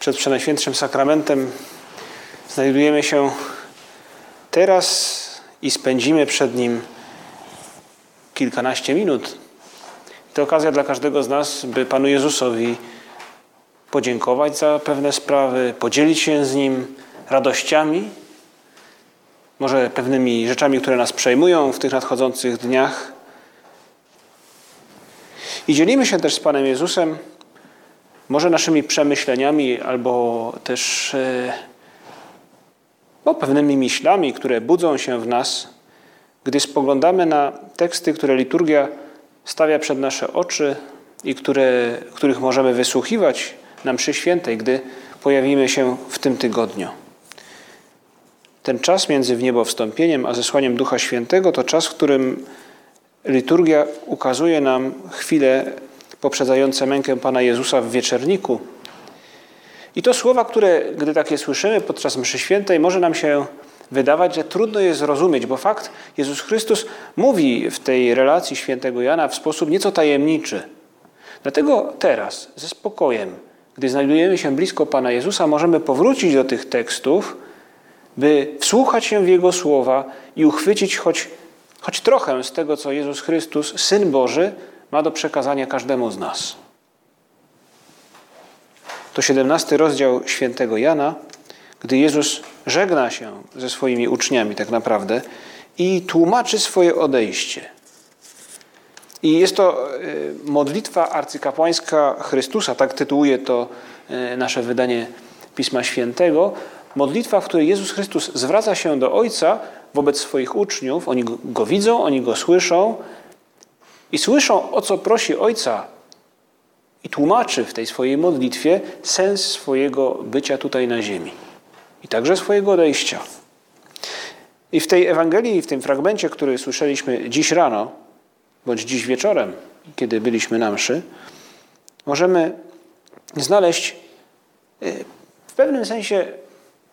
Przed Przenajświętszym Sakramentem znajdujemy się teraz i spędzimy przed Nim kilkanaście minut. To okazja dla każdego z nas, by Panu Jezusowi podziękować za pewne sprawy, podzielić się z Nim radościami, może pewnymi rzeczami, które nas przejmują w tych nadchodzących dniach. I dzielimy się też z Panem Jezusem może naszymi przemyśleniami albo też no, pewnymi myślami, które budzą się w nas, gdy spoglądamy na teksty, które liturgia stawia przed nasze oczy i które, których możemy wysłuchiwać na mszy świętej, gdy pojawimy się w tym tygodniu. Ten czas między wniebowstąpieniem a zesłaniem Ducha Świętego to czas, w którym liturgia ukazuje nam chwilę poprzedzające mękę Pana Jezusa w wieczerniku. I to słowa, które, gdy takie słyszymy podczas mszy świętej, może nam się wydawać, że trudno je zrozumieć, bo fakt Jezus Chrystus mówi w tej relacji świętego Jana w sposób nieco tajemniczy. Dlatego teraz, ze spokojem, gdy znajdujemy się blisko Pana Jezusa, możemy powrócić do tych tekstów, by wsłuchać się w Jego słowa i uchwycić choć, choć trochę z tego, co Jezus Chrystus, Syn Boży, ma do przekazania każdemu z nas. To 17 rozdział świętego Jana, gdy Jezus żegna się ze swoimi uczniami tak naprawdę i tłumaczy swoje odejście. I jest to e, modlitwa arcykapłańska Chrystusa, tak tytułuje to e, nasze wydanie Pisma Świętego. Modlitwa, w której Jezus Chrystus zwraca się do Ojca wobec swoich uczniów. Oni go widzą, oni go słyszą, i słyszą, o co prosi Ojca. I tłumaczy w tej swojej modlitwie sens swojego bycia tutaj na ziemi. I także swojego odejścia. I w tej Ewangelii, w tym fragmencie, który słyszeliśmy dziś rano, bądź dziś wieczorem, kiedy byliśmy na mszy, możemy znaleźć y, w pewnym sensie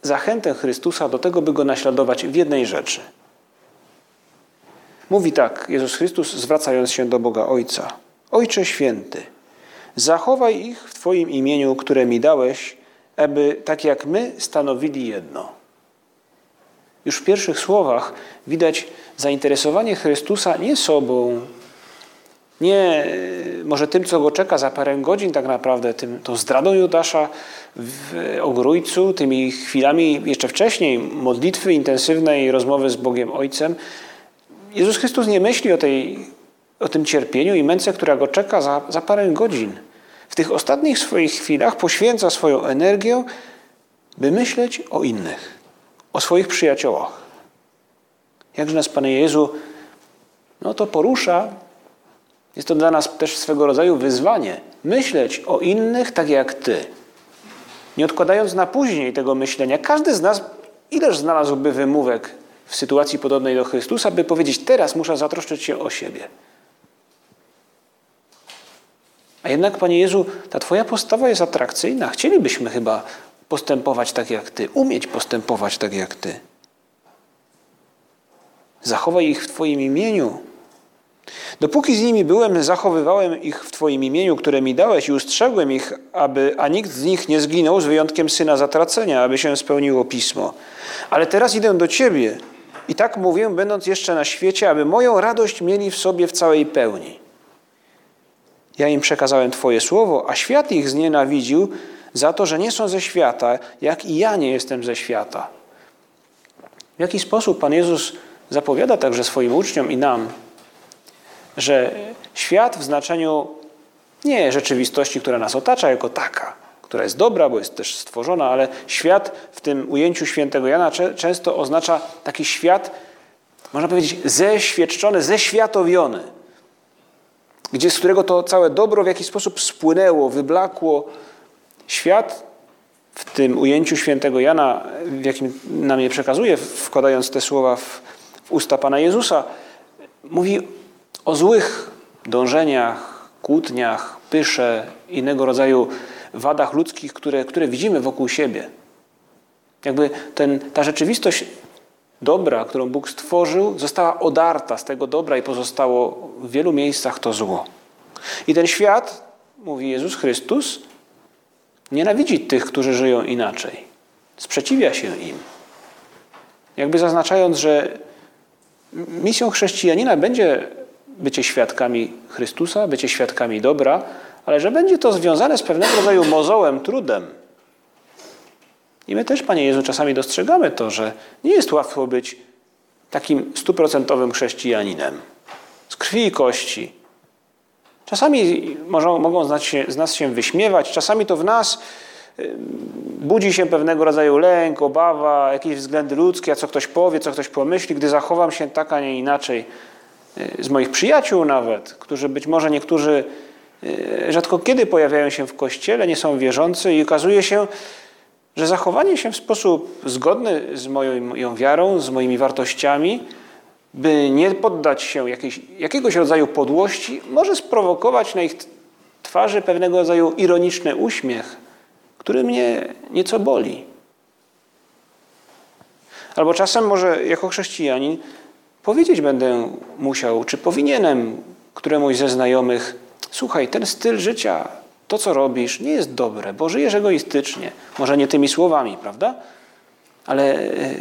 zachętę Chrystusa do tego, by go naśladować w jednej rzeczy – Mówi tak Jezus Chrystus, zwracając się do Boga Ojca: Ojcze święty, zachowaj ich w Twoim imieniu, które mi dałeś, aby tak jak my stanowili jedno. Już w pierwszych słowach widać zainteresowanie Chrystusa nie sobą, nie może tym, co go czeka za parę godzin, tak naprawdę, tym, tą zdradą Judasza w ogrójcu, tymi chwilami jeszcze wcześniej modlitwy intensywnej, rozmowy z Bogiem Ojcem, Jezus Chrystus nie myśli o, tej, o tym cierpieniu i męce, która go czeka za, za parę godzin. W tych ostatnich swoich chwilach poświęca swoją energię, by myśleć o innych, o swoich przyjaciołach. Jakże nas, Panie Jezu, no to porusza. Jest to dla nas też swego rodzaju wyzwanie. Myśleć o innych tak jak Ty. Nie odkładając na później tego myślenia, każdy z nas ileż znalazłby wymówek w sytuacji podobnej do Chrystusa, by powiedzieć: Teraz muszę zatroszczyć się o siebie. A jednak, Panie Jezu, ta Twoja postawa jest atrakcyjna. Chcielibyśmy chyba postępować tak jak Ty, umieć postępować tak jak Ty. Zachowaj ich w Twoim imieniu. Dopóki z nimi byłem, zachowywałem ich w Twoim imieniu, które mi dałeś i ustrzegłem ich, aby, a nikt z nich nie zginął, z wyjątkiem syna zatracenia, aby się spełniło pismo. Ale teraz idę do Ciebie i tak mówię, będąc jeszcze na świecie, aby moją radość mieli w sobie w całej pełni. Ja im przekazałem Twoje słowo, a świat ich znienawidził za to, że nie są ze świata, jak i ja nie jestem ze świata. W jaki sposób Pan Jezus zapowiada także swoim uczniom i nam, że świat w znaczeniu nie rzeczywistości, która nas otacza jako taka, która jest dobra, bo jest też stworzona, ale świat w tym ujęciu świętego Jana często oznacza taki świat, można powiedzieć, zeświadczony, zeświatowiony, gdzie z którego to całe dobro w jakiś sposób spłynęło, wyblakło. Świat, w tym ujęciu świętego Jana, w jakim nam je przekazuje, wkładając te słowa w, w usta Pana Jezusa, mówi o złych dążeniach, kłótniach, pysze, innego rodzaju wadach ludzkich, które, które widzimy wokół siebie. Jakby ten, ta rzeczywistość dobra, którą Bóg stworzył, została odarta z tego dobra i pozostało w wielu miejscach to zło. I ten świat, mówi Jezus Chrystus, nienawidzi tych, którzy żyją inaczej. Sprzeciwia się im. Jakby zaznaczając, że misją chrześcijanina będzie bycie świadkami Chrystusa, bycie świadkami dobra, ale że będzie to związane z pewnego rodzaju mozołem, trudem. I my też, Panie Jezu, czasami dostrzegamy to, że nie jest łatwo być takim stuprocentowym chrześcijaninem. Z krwi i kości. Czasami mogą, mogą się, z nas się wyśmiewać, czasami to w nas budzi się pewnego rodzaju lęk, obawa, jakieś względy ludzkie, a co ktoś powie, co ktoś pomyśli, gdy zachowam się tak, a nie inaczej. Y, z moich przyjaciół nawet, którzy być może niektórzy y, rzadko kiedy pojawiają się w kościele, nie są wierzący i okazuje się, że zachowanie się w sposób zgodny z moją wiarą, z moimi wartościami, by nie poddać się jakiejś, jakiegoś rodzaju podłości, może sprowokować na ich twarzy pewnego rodzaju ironiczny uśmiech, który mnie nieco boli. Albo czasem może jako chrześcijanin powiedzieć będę musiał, czy powinienem któremuś ze znajomych, słuchaj, ten styl życia, to co robisz, nie jest dobre, bo żyjesz egoistycznie. Może nie tymi słowami, prawda? Ale e,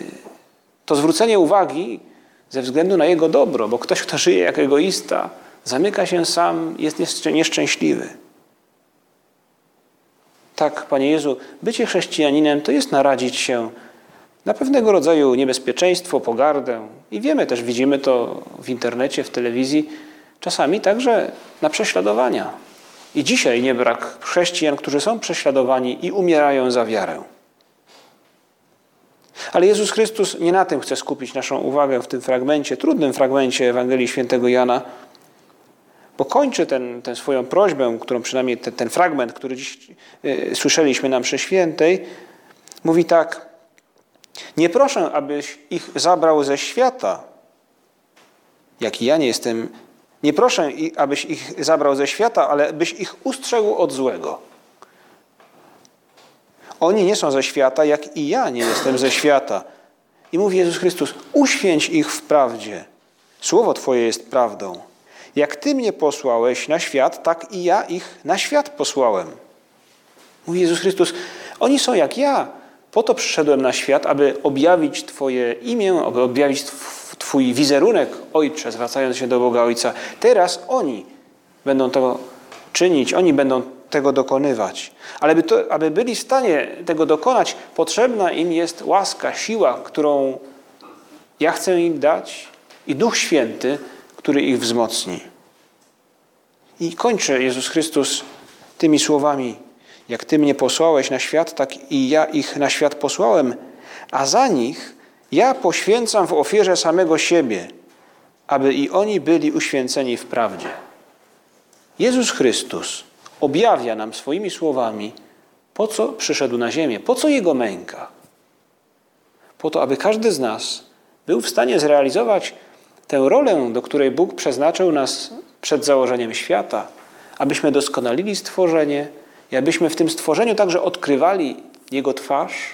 to zwrócenie uwagi ze względu na jego dobro, bo ktoś, kto żyje jak egoista, zamyka się sam, jest nieszczęśliwy. Tak, Panie Jezu, bycie chrześcijaninem to jest naradzić się na pewnego rodzaju niebezpieczeństwo, pogardę. I wiemy też, widzimy to w internecie, w telewizji, czasami także na prześladowania. I dzisiaj nie brak chrześcijan, którzy są prześladowani i umierają za wiarę. Ale Jezus Chrystus nie na tym chce skupić naszą uwagę w tym fragmencie, trudnym fragmencie Ewangelii Świętego Jana, bo kończy ten, tę swoją prośbę, którą przynajmniej ten, ten fragment, który dziś y, słyszeliśmy na mszy świętej, mówi tak, nie proszę, abyś ich zabrał ze świata, jak i ja nie jestem, nie proszę, abyś ich zabrał ze świata, ale byś ich ustrzegł od złego. Oni nie są ze świata, jak i ja nie jestem ze świata. I mówi Jezus Chrystus, uświęć ich w prawdzie. Słowo Twoje jest prawdą. Jak Ty mnie posłałeś na świat, tak i ja ich na świat posłałem. Mówi Jezus Chrystus, oni są jak ja. Po to przyszedłem na świat, aby objawić Twoje imię, aby objawić Twój wizerunek, Ojcze, zwracając się do Boga Ojca. Teraz oni będą to czynić, oni będą tego dokonywać. Ale by to, aby byli w stanie tego dokonać, potrzebna im jest łaska, siła, którą ja chcę im dać i Duch Święty, który ich wzmocni. I kończy Jezus Chrystus tymi słowami: Jak Ty mnie posłałeś na świat, tak i ja ich na świat posłałem, a za nich ja poświęcam w ofierze samego siebie, aby i oni byli uświęceni w prawdzie. Jezus Chrystus objawia nam swoimi słowami, po co przyszedł na ziemię, po co Jego męka. Po to, aby każdy z nas był w stanie zrealizować tę rolę, do której Bóg przeznaczył nas przed założeniem świata, abyśmy doskonalili stworzenie i abyśmy w tym stworzeniu także odkrywali Jego twarz,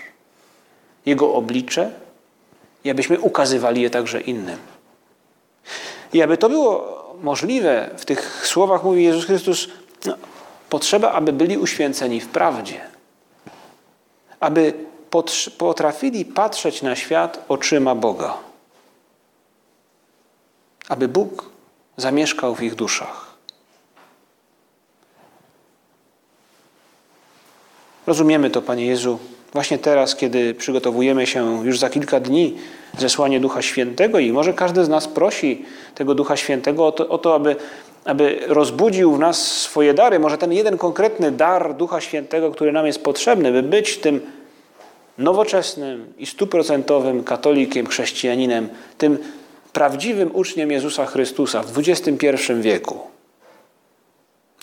Jego oblicze i abyśmy ukazywali je także innym. I aby to było możliwe, w tych słowach mówi Jezus Chrystus, no, potrzeba, aby byli uświęceni w prawdzie. Aby potrafili patrzeć na świat oczyma Boga. Aby Bóg zamieszkał w ich duszach. Rozumiemy to, Panie Jezu, właśnie teraz, kiedy przygotowujemy się już za kilka dni zesłanie Ducha Świętego i może każdy z nas prosi tego Ducha Świętego o to, o to aby, aby rozbudził w nas swoje dary, może ten jeden konkretny dar Ducha Świętego, który nam jest potrzebny, by być tym nowoczesnym i stuprocentowym katolikiem, chrześcijaninem, tym prawdziwym uczniem Jezusa Chrystusa w XXI wieku.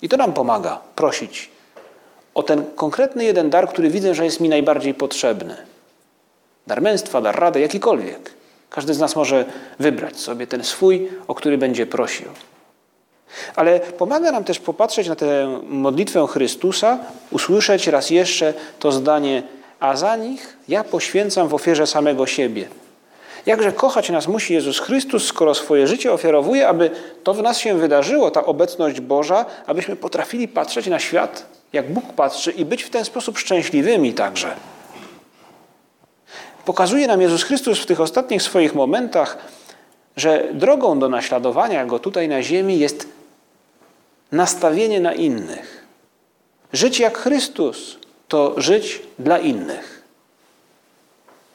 I to nam pomaga prosić o ten konkretny jeden dar, który widzę, że jest mi najbardziej potrzebny. Dar męstwa, dar rady, jakikolwiek. Każdy z nas może wybrać sobie ten swój, o który będzie prosił. Ale pomaga nam też popatrzeć na tę modlitwę Chrystusa, usłyszeć raz jeszcze to zdanie, a za nich ja poświęcam w ofierze samego siebie. Jakże kochać nas musi Jezus Chrystus, skoro swoje życie ofiarowuje, aby to w nas się wydarzyło, ta obecność Boża, abyśmy potrafili patrzeć na świat, jak Bóg patrzy i być w ten sposób szczęśliwymi także. Pokazuje nam Jezus Chrystus w tych ostatnich swoich momentach, że drogą do naśladowania Go tutaj na ziemi jest nastawienie na innych. Żyć jak Chrystus to żyć dla innych.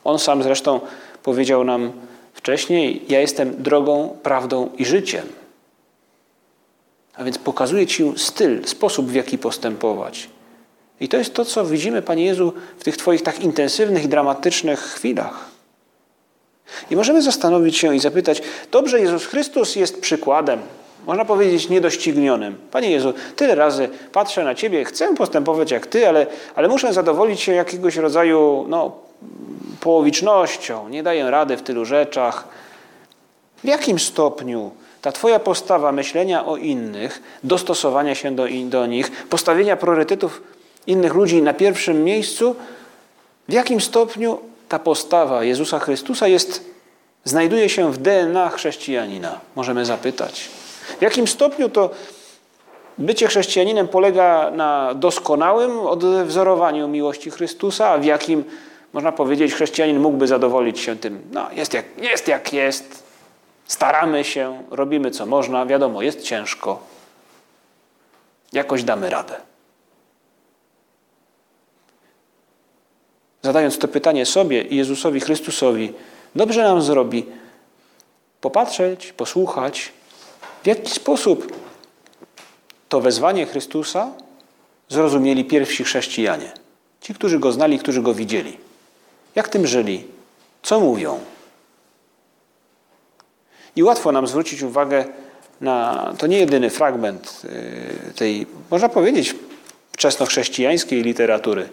On sam zresztą powiedział nam wcześniej: Ja jestem drogą, prawdą i życiem. A więc pokazuje Ci styl, sposób, w jaki postępować. I to jest to, co widzimy, Panie Jezu, w tych Twoich tak intensywnych dramatycznych chwilach. I możemy zastanowić się i zapytać: Dobrze, Jezus Chrystus jest przykładem, można powiedzieć, niedoścignionym. Panie Jezu, tyle razy patrzę na Ciebie, chcę postępować jak Ty, ale, ale muszę zadowolić się jakiegoś rodzaju no, połowicznością, nie daję rady w tylu rzeczach. W jakim stopniu ta Twoja postawa myślenia o innych, dostosowania się do, do nich, postawienia priorytetów innych ludzi na pierwszym miejscu, w jakim stopniu ta postawa Jezusa Chrystusa jest, znajduje się w DNA chrześcijanina? Możemy zapytać. W jakim stopniu to bycie chrześcijaninem polega na doskonałym odwzorowaniu miłości Chrystusa, a w jakim, można powiedzieć, chrześcijanin mógłby zadowolić się tym, no jest jak jest, jak jest staramy się, robimy co można, wiadomo, jest ciężko, jakoś damy radę. Zadając to pytanie sobie i Jezusowi Chrystusowi, dobrze nam zrobi popatrzeć, posłuchać, w jaki sposób to wezwanie Chrystusa zrozumieli pierwsi chrześcijanie? Ci, którzy go znali, którzy go widzieli. Jak tym żyli? Co mówią? I łatwo nam zwrócić uwagę na to nie jedyny fragment y, tej, można powiedzieć, wczesnochrześcijańskiej literatury,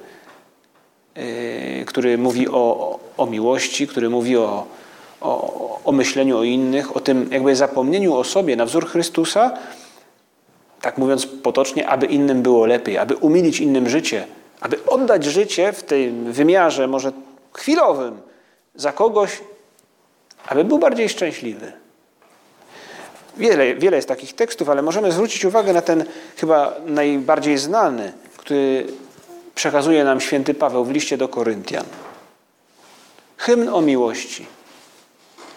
y, który mówi o, o miłości, który mówi o, o, o myśleniu o innych, o tym jakby zapomnieniu o sobie na wzór Chrystusa, tak mówiąc potocznie, aby innym było lepiej, aby umilić innym życie, aby oddać życie w tym wymiarze może chwilowym za kogoś, aby był bardziej szczęśliwy. Wiele, wiele jest takich tekstów, ale możemy zwrócić uwagę na ten chyba najbardziej znany, który przekazuje nam święty Paweł w liście do Koryntian. Hymn o miłości.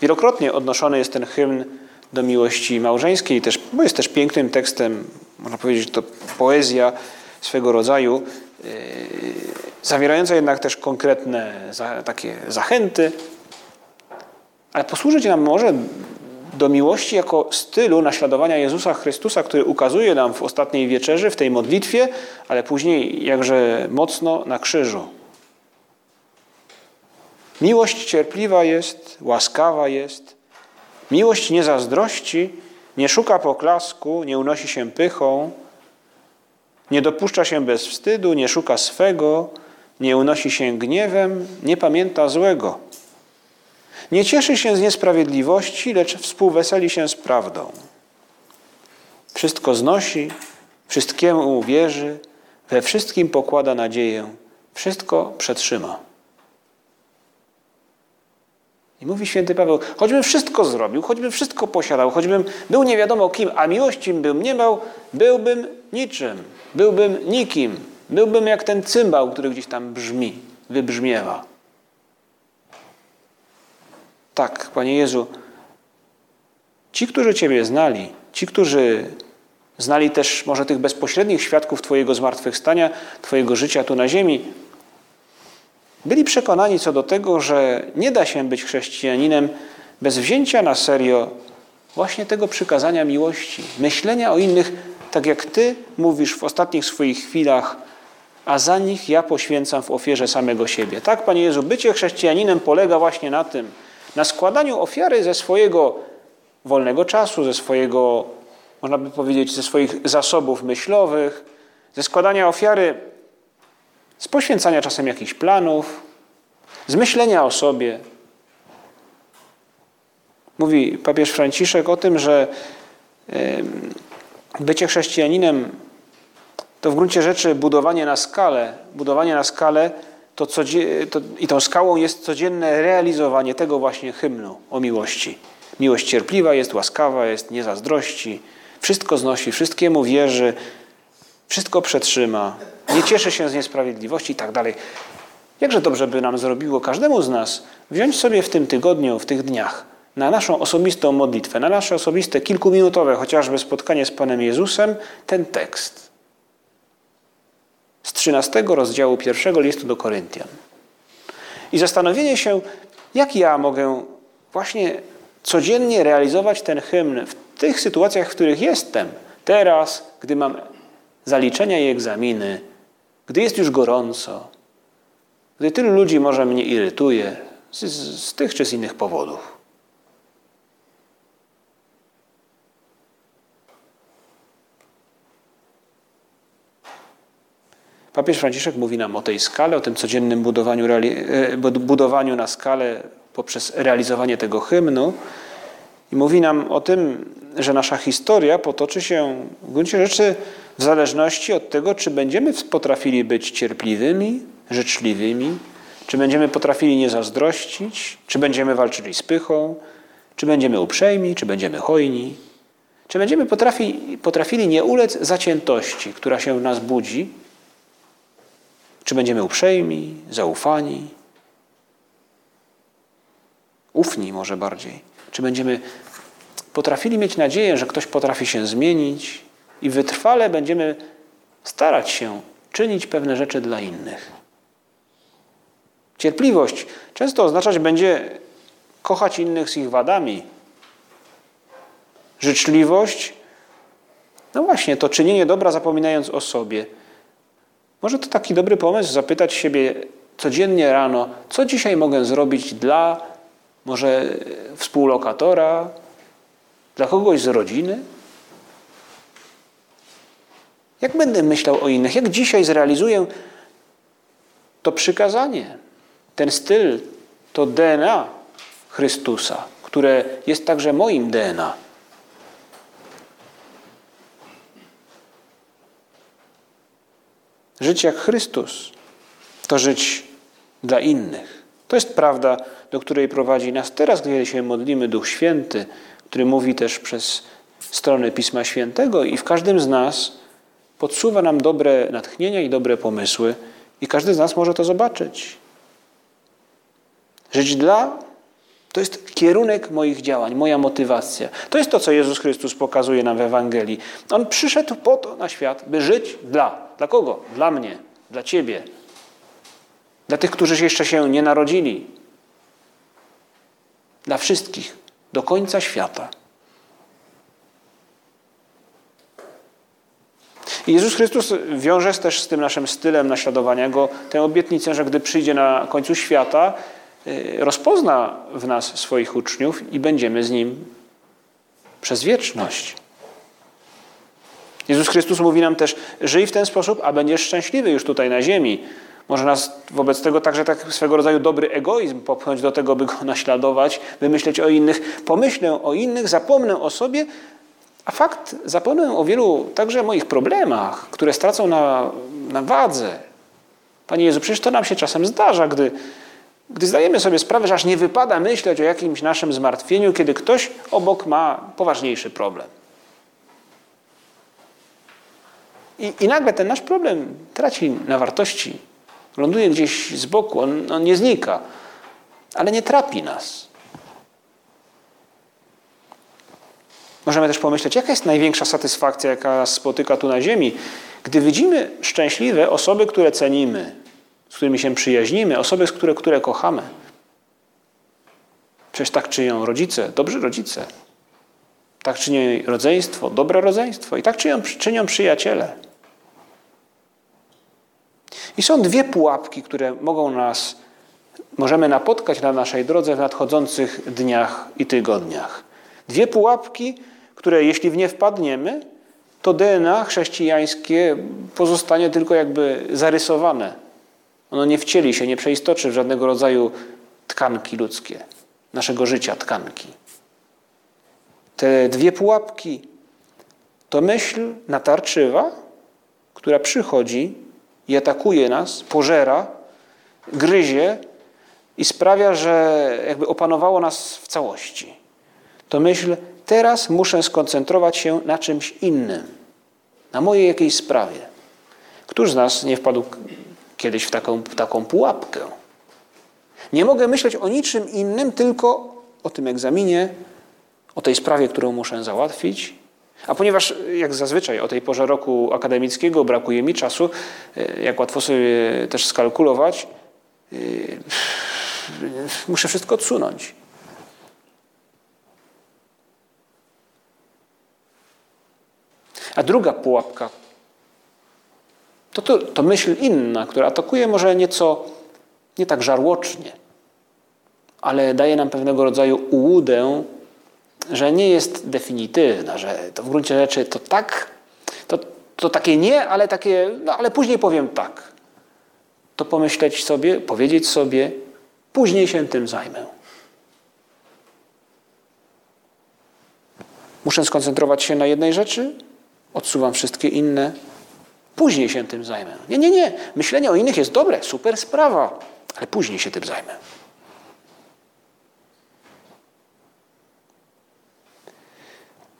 Wielokrotnie odnoszony jest ten hymn do miłości małżeńskiej, też, bo jest też pięknym tekstem, można powiedzieć, to poezja swego rodzaju, yy, zawierająca jednak też konkretne za, takie zachęty, ale posłużyć nam może do miłości jako stylu naśladowania Jezusa Chrystusa, który ukazuje nam w ostatniej wieczerzy, w tej modlitwie, ale później jakże mocno na krzyżu. Miłość cierpliwa jest, łaskawa jest. Miłość nie zazdrości, nie szuka poklasku, nie unosi się pychą, nie dopuszcza się bez wstydu, nie szuka swego, nie unosi się gniewem, nie pamięta złego. Nie cieszy się z niesprawiedliwości, lecz współweseli się z prawdą. Wszystko znosi, wszystkiemu uwierzy, we wszystkim pokłada nadzieję, wszystko przetrzyma. I mówi święty Paweł, choćbym wszystko zrobił, choćbym wszystko posiadał, choćbym był nie wiadomo kim, a miłości bym nie miał, byłbym niczym, byłbym nikim, byłbym jak ten cymbał, który gdzieś tam brzmi, wybrzmiewa. Tak, Panie Jezu, ci, którzy Ciebie znali, ci, którzy znali też może tych bezpośrednich świadków Twojego zmartwychwstania, Twojego życia tu na ziemi, byli przekonani co do tego, że nie da się być chrześcijaninem bez wzięcia na serio właśnie tego przykazania miłości, myślenia o innych, tak jak Ty mówisz w ostatnich swoich chwilach, a za nich ja poświęcam w ofierze samego siebie. Tak, Panie Jezu, bycie chrześcijaninem polega właśnie na tym, na składaniu ofiary ze swojego wolnego czasu, ze swojego, można by powiedzieć, ze swoich zasobów myślowych, ze składania ofiary z poświęcania czasem jakichś planów, z myślenia o sobie. Mówi papież Franciszek o tym, że bycie chrześcijaninem to w gruncie rzeczy budowanie na skalę, budowanie na skalę to, to, i tą skałą jest codzienne realizowanie tego właśnie hymnu o miłości. Miłość cierpliwa jest, łaskawa jest, nie zazdrości, wszystko znosi, wszystkiemu wierzy, wszystko przetrzyma, nie cieszy się z niesprawiedliwości i tak dalej. Jakże dobrze by nam zrobiło każdemu z nas wziąć sobie w tym tygodniu, w tych dniach na naszą osobistą modlitwę, na nasze osobiste kilkuminutowe chociażby spotkanie z Panem Jezusem ten tekst z 13 rozdziału pierwszego listu do Koryntian. I zastanowienie się, jak ja mogę właśnie codziennie realizować ten hymn w tych sytuacjach, w których jestem, teraz, gdy mam zaliczenia i egzaminy, gdy jest już gorąco, gdy tylu ludzi może mnie irytuje z, z tych czy z innych powodów. Papież Franciszek mówi nam o tej skale, o tym codziennym budowaniu, e, budowaniu na skalę poprzez realizowanie tego hymnu. I mówi nam o tym, że nasza historia potoczy się w gruncie rzeczy w zależności od tego, czy będziemy potrafili być cierpliwymi, życzliwymi, czy będziemy potrafili nie zazdrościć, czy będziemy walczyli z pychą, czy będziemy uprzejmi, czy będziemy hojni, czy będziemy potrafi, potrafili nie ulec zaciętości, która się w nas budzi, czy będziemy uprzejmi, zaufani, ufni może bardziej? Czy będziemy potrafili mieć nadzieję, że ktoś potrafi się zmienić i wytrwale będziemy starać się czynić pewne rzeczy dla innych? Cierpliwość często oznaczać będzie kochać innych z ich wadami. Życzliwość, no właśnie, to czynienie dobra zapominając o sobie – może to taki dobry pomysł zapytać siebie codziennie rano, co dzisiaj mogę zrobić dla może współlokatora, dla kogoś z rodziny? Jak będę myślał o innych? Jak dzisiaj zrealizuję to przykazanie, ten styl, to DNA Chrystusa, które jest także moim DNA? Żyć jak Chrystus to żyć dla innych. To jest prawda, do której prowadzi nas teraz, kiedy się modlimy Duch Święty, który mówi też przez stronę Pisma Świętego i w każdym z nas podsuwa nam dobre natchnienia i dobre pomysły i każdy z nas może to zobaczyć. Żyć dla to jest kierunek moich działań, moja motywacja. To jest to, co Jezus Chrystus pokazuje nam w Ewangelii. On przyszedł po to na świat, by żyć dla. Dla kogo? Dla mnie, dla Ciebie. Dla tych, którzy jeszcze się nie narodzili. Dla wszystkich, do końca świata. I Jezus Chrystus wiąże też z tym naszym stylem naśladowania Go tę obietnicę, że gdy przyjdzie na końcu świata, y, rozpozna w nas swoich uczniów i będziemy z Nim przez wieczność. Jezus Chrystus mówi nam też, żyj w ten sposób, a będziesz szczęśliwy już tutaj na ziemi. Może nas wobec tego także tak swego rodzaju dobry egoizm popchnąć do tego, by go naśladować, by myśleć o innych. Pomyślę o innych, zapomnę o sobie, a fakt, zapomnę o wielu także moich problemach, które stracą na, na wadze. Panie Jezu, przecież to nam się czasem zdarza, gdy, gdy zdajemy sobie sprawę, że aż nie wypada myśleć o jakimś naszym zmartwieniu, kiedy ktoś obok ma poważniejszy problem. I, I nagle ten nasz problem traci na wartości. Ląduje gdzieś z boku, on, on nie znika, ale nie trapi nas. Możemy też pomyśleć, jaka jest największa satysfakcja, jaka nas spotyka tu na ziemi, gdy widzimy szczęśliwe osoby, które cenimy, z którymi się przyjaźnimy, osoby, które, które kochamy. Przecież tak czynią rodzice, dobrzy rodzice. Tak czyni rodzeństwo, dobre rodzeństwo. I tak czynią, czynią przyjaciele. I są dwie pułapki, które mogą nas, możemy napotkać na naszej drodze w nadchodzących dniach i tygodniach. Dwie pułapki, które jeśli w nie wpadniemy, to DNA chrześcijańskie pozostanie tylko jakby zarysowane Ono nie wcieli się, nie przeistoczy w żadnego rodzaju tkanki ludzkie, naszego życia tkanki. Te dwie pułapki to myśl natarczywa, która przychodzi i atakuje nas, pożera, gryzie i sprawia, że jakby opanowało nas w całości. To myśl, teraz muszę skoncentrować się na czymś innym, na mojej jakiejś sprawie. Któż z nas nie wpadł kiedyś w taką, taką pułapkę? Nie mogę myśleć o niczym innym, tylko o tym egzaminie, o tej sprawie, którą muszę załatwić. A ponieważ, jak zazwyczaj o tej porze roku akademickiego brakuje mi czasu, e, jak łatwo sobie też skalkulować, e, muszę wszystko odsunąć. A druga pułapka to, to, to myśl inna, która atakuje może nieco nie tak żarłocznie, ale daje nam pewnego rodzaju ułudę, że nie jest definitywna, że to w gruncie rzeczy to tak, to, to takie nie, ale takie, no ale później powiem tak. To pomyśleć sobie, powiedzieć sobie, później się tym zajmę. Muszę skoncentrować się na jednej rzeczy, odsuwam wszystkie inne, później się tym zajmę. Nie, nie, nie. Myślenie o innych jest dobre, super sprawa, ale później się tym zajmę.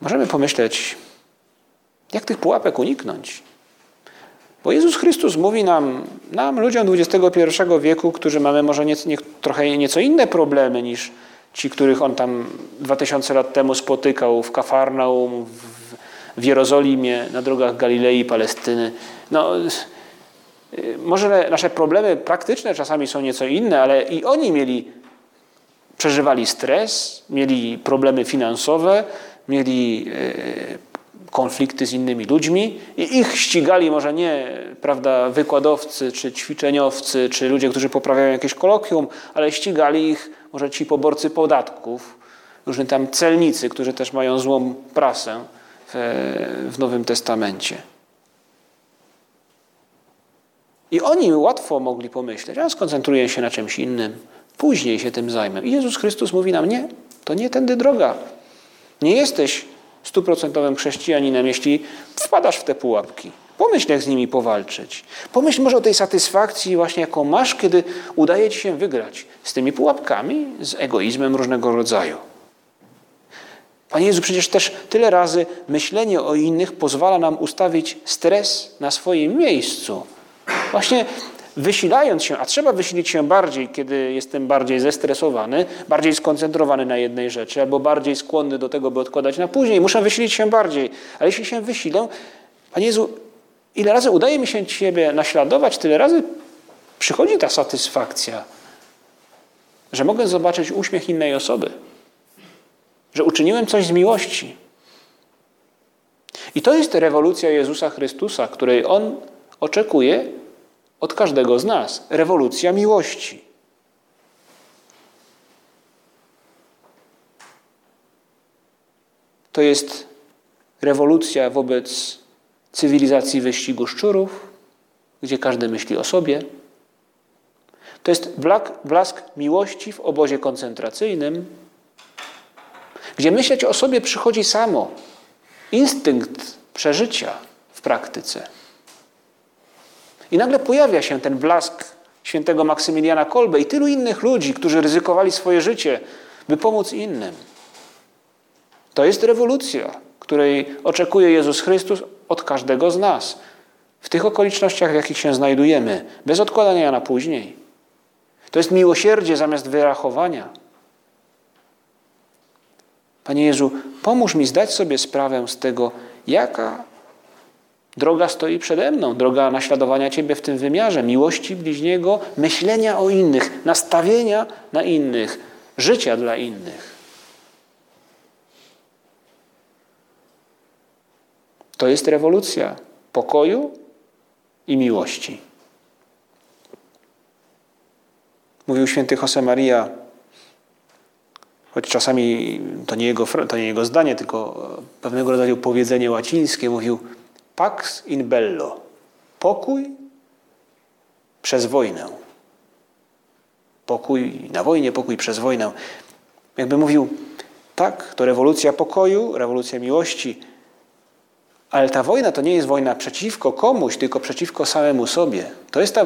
Możemy pomyśleć, jak tych pułapek uniknąć. Bo Jezus Chrystus mówi nam, nam ludziom XXI wieku, którzy mamy może nie, nie, trochę nieco inne problemy niż ci, których On tam 2000 lat temu spotykał w Kafarnaum, w, w Jerozolimie, na drogach Galilei Palestyny. No, może nasze problemy praktyczne czasami są nieco inne, ale i oni mieli, przeżywali stres, mieli problemy finansowe, mieli e, konflikty z innymi ludźmi i ich ścigali może nie prawda, wykładowcy, czy ćwiczeniowcy, czy ludzie, którzy poprawiają jakieś kolokwium, ale ścigali ich może ci poborcy podatków, różni tam celnicy, którzy też mają złą prasę w, w Nowym Testamencie. I oni łatwo mogli pomyśleć, a skoncentruję się na czymś innym, później się tym zajmę. I Jezus Chrystus mówi nam, nie, to nie tędy droga. Nie jesteś stuprocentowym chrześcijaninem, jeśli wpadasz w te pułapki. Pomyśl, jak z nimi powalczyć. Pomyśl może o tej satysfakcji właśnie, jaką masz, kiedy udaje ci się wygrać z tymi pułapkami, z egoizmem różnego rodzaju. Panie Jezu, przecież też tyle razy myślenie o innych pozwala nam ustawić stres na swoim miejscu. Właśnie wysilając się, a trzeba wysilić się bardziej, kiedy jestem bardziej zestresowany, bardziej skoncentrowany na jednej rzeczy, albo bardziej skłonny do tego, by odkładać na później. Muszę wysilić się bardziej. Ale jeśli się wysilę, Panie Jezu, ile razy udaje mi się Ciebie naśladować, tyle razy przychodzi ta satysfakcja, że mogę zobaczyć uśmiech innej osoby, że uczyniłem coś z miłości. I to jest rewolucja Jezusa Chrystusa, której On oczekuje od każdego z nas. Rewolucja miłości. To jest rewolucja wobec cywilizacji wyścigu szczurów, gdzie każdy myśli o sobie. To jest blask miłości w obozie koncentracyjnym, gdzie myśleć o sobie przychodzi samo. Instynkt przeżycia w praktyce. I nagle pojawia się ten blask świętego Maksymiliana Kolbe i tylu innych ludzi, którzy ryzykowali swoje życie, by pomóc innym. To jest rewolucja, której oczekuje Jezus Chrystus od każdego z nas. W tych okolicznościach, w jakich się znajdujemy, bez odkładania na później. To jest miłosierdzie zamiast wyrachowania. Panie Jezu, pomóż mi zdać sobie sprawę z tego, jaka Droga stoi przede mną, droga naśladowania Ciebie w tym wymiarze, miłości bliźniego, myślenia o innych, nastawienia na innych, życia dla innych. To jest rewolucja pokoju i miłości. Mówił święty Josemaria, choć czasami to nie, jego, to nie jego zdanie, tylko pewnego rodzaju powiedzenie łacińskie, mówił – Pax in bello. Pokój przez wojnę. Pokój na wojnie, pokój przez wojnę. Jakby mówił, tak, to rewolucja pokoju, rewolucja miłości, ale ta wojna to nie jest wojna przeciwko komuś, tylko przeciwko samemu sobie. To jest ta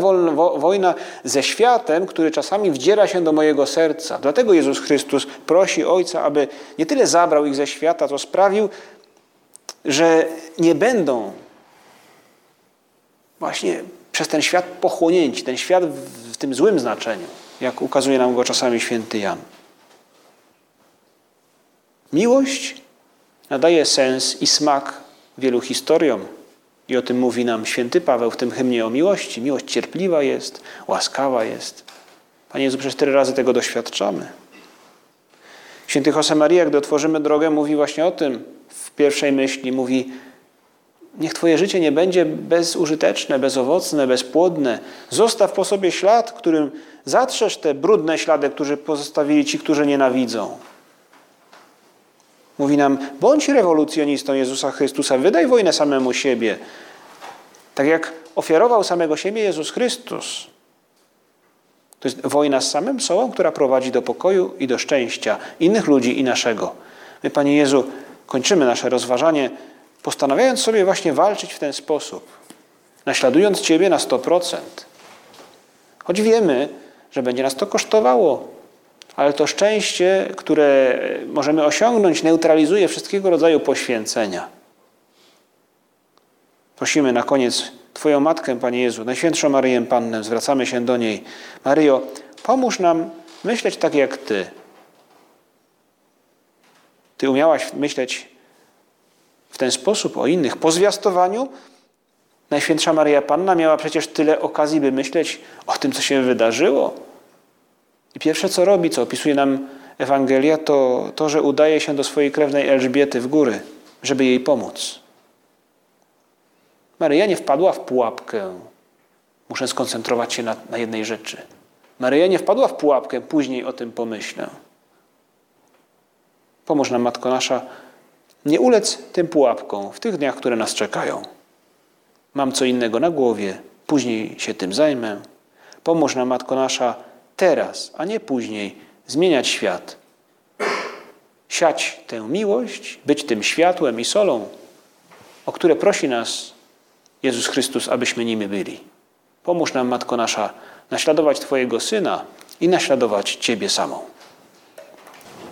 wojna ze światem, który czasami wdziera się do mojego serca. Dlatego Jezus Chrystus prosi Ojca, aby nie tyle zabrał ich ze świata, to sprawił, że nie będą właśnie przez ten świat pochłonięci, ten świat w tym złym znaczeniu, jak ukazuje nam go czasami święty Jan. Miłość nadaje sens i smak wielu historiom. I o tym mówi nam święty Paweł w tym hymnie o miłości. Miłość cierpliwa jest, łaskawa jest. Panie Jezu, przez cztery razy tego doświadczamy. Święty Josemaria, gdy otworzymy drogę, mówi właśnie o tym. W pierwszej myśli mówi, niech Twoje życie nie będzie bezużyteczne, bezowocne, bezpłodne. Zostaw po sobie ślad, którym zatrzesz te brudne ślady, które pozostawili ci, którzy nienawidzą. Mówi nam, bądź rewolucjonistą Jezusa Chrystusa, wydaj wojnę samemu siebie. Tak jak ofiarował samego siebie Jezus Chrystus. To jest wojna z samym sobą, która prowadzi do pokoju i do szczęścia innych ludzi i naszego. My, Panie Jezu, kończymy nasze rozważanie, postanawiając sobie właśnie walczyć w ten sposób, naśladując Ciebie na 100%. Choć wiemy, że będzie nas to kosztowało, ale to szczęście, które możemy osiągnąć, neutralizuje wszystkiego rodzaju poświęcenia. Prosimy na koniec Twoją Matkę, Panie Jezu, Najświętszą Maryję Pannę, zwracamy się do niej. Maryjo, pomóż nam myśleć tak jak Ty. Ty umiałaś myśleć w ten sposób o innych. Po zwiastowaniu Najświętsza Maryja Panna miała przecież tyle okazji, by myśleć o tym, co się wydarzyło. I pierwsze, co robi, co opisuje nam Ewangelia, to to, że udaje się do swojej krewnej Elżbiety w góry, żeby jej pomóc. Maryja nie wpadła w pułapkę. Muszę skoncentrować się na, na jednej rzeczy. Maryja nie wpadła w pułapkę, później o tym pomyślę. Pomóż nam, Matko Nasza, nie ulec tym pułapkom w tych dniach, które nas czekają. Mam co innego na głowie, później się tym zajmę. Pomóż nam, Matko Nasza, teraz, a nie później, zmieniać świat. Siać tę miłość, być tym światłem i solą, o które prosi nas Jezus Chrystus, abyśmy nimi byli. Pomóż nam, Matko Nasza, naśladować Twojego Syna i naśladować Ciebie samą.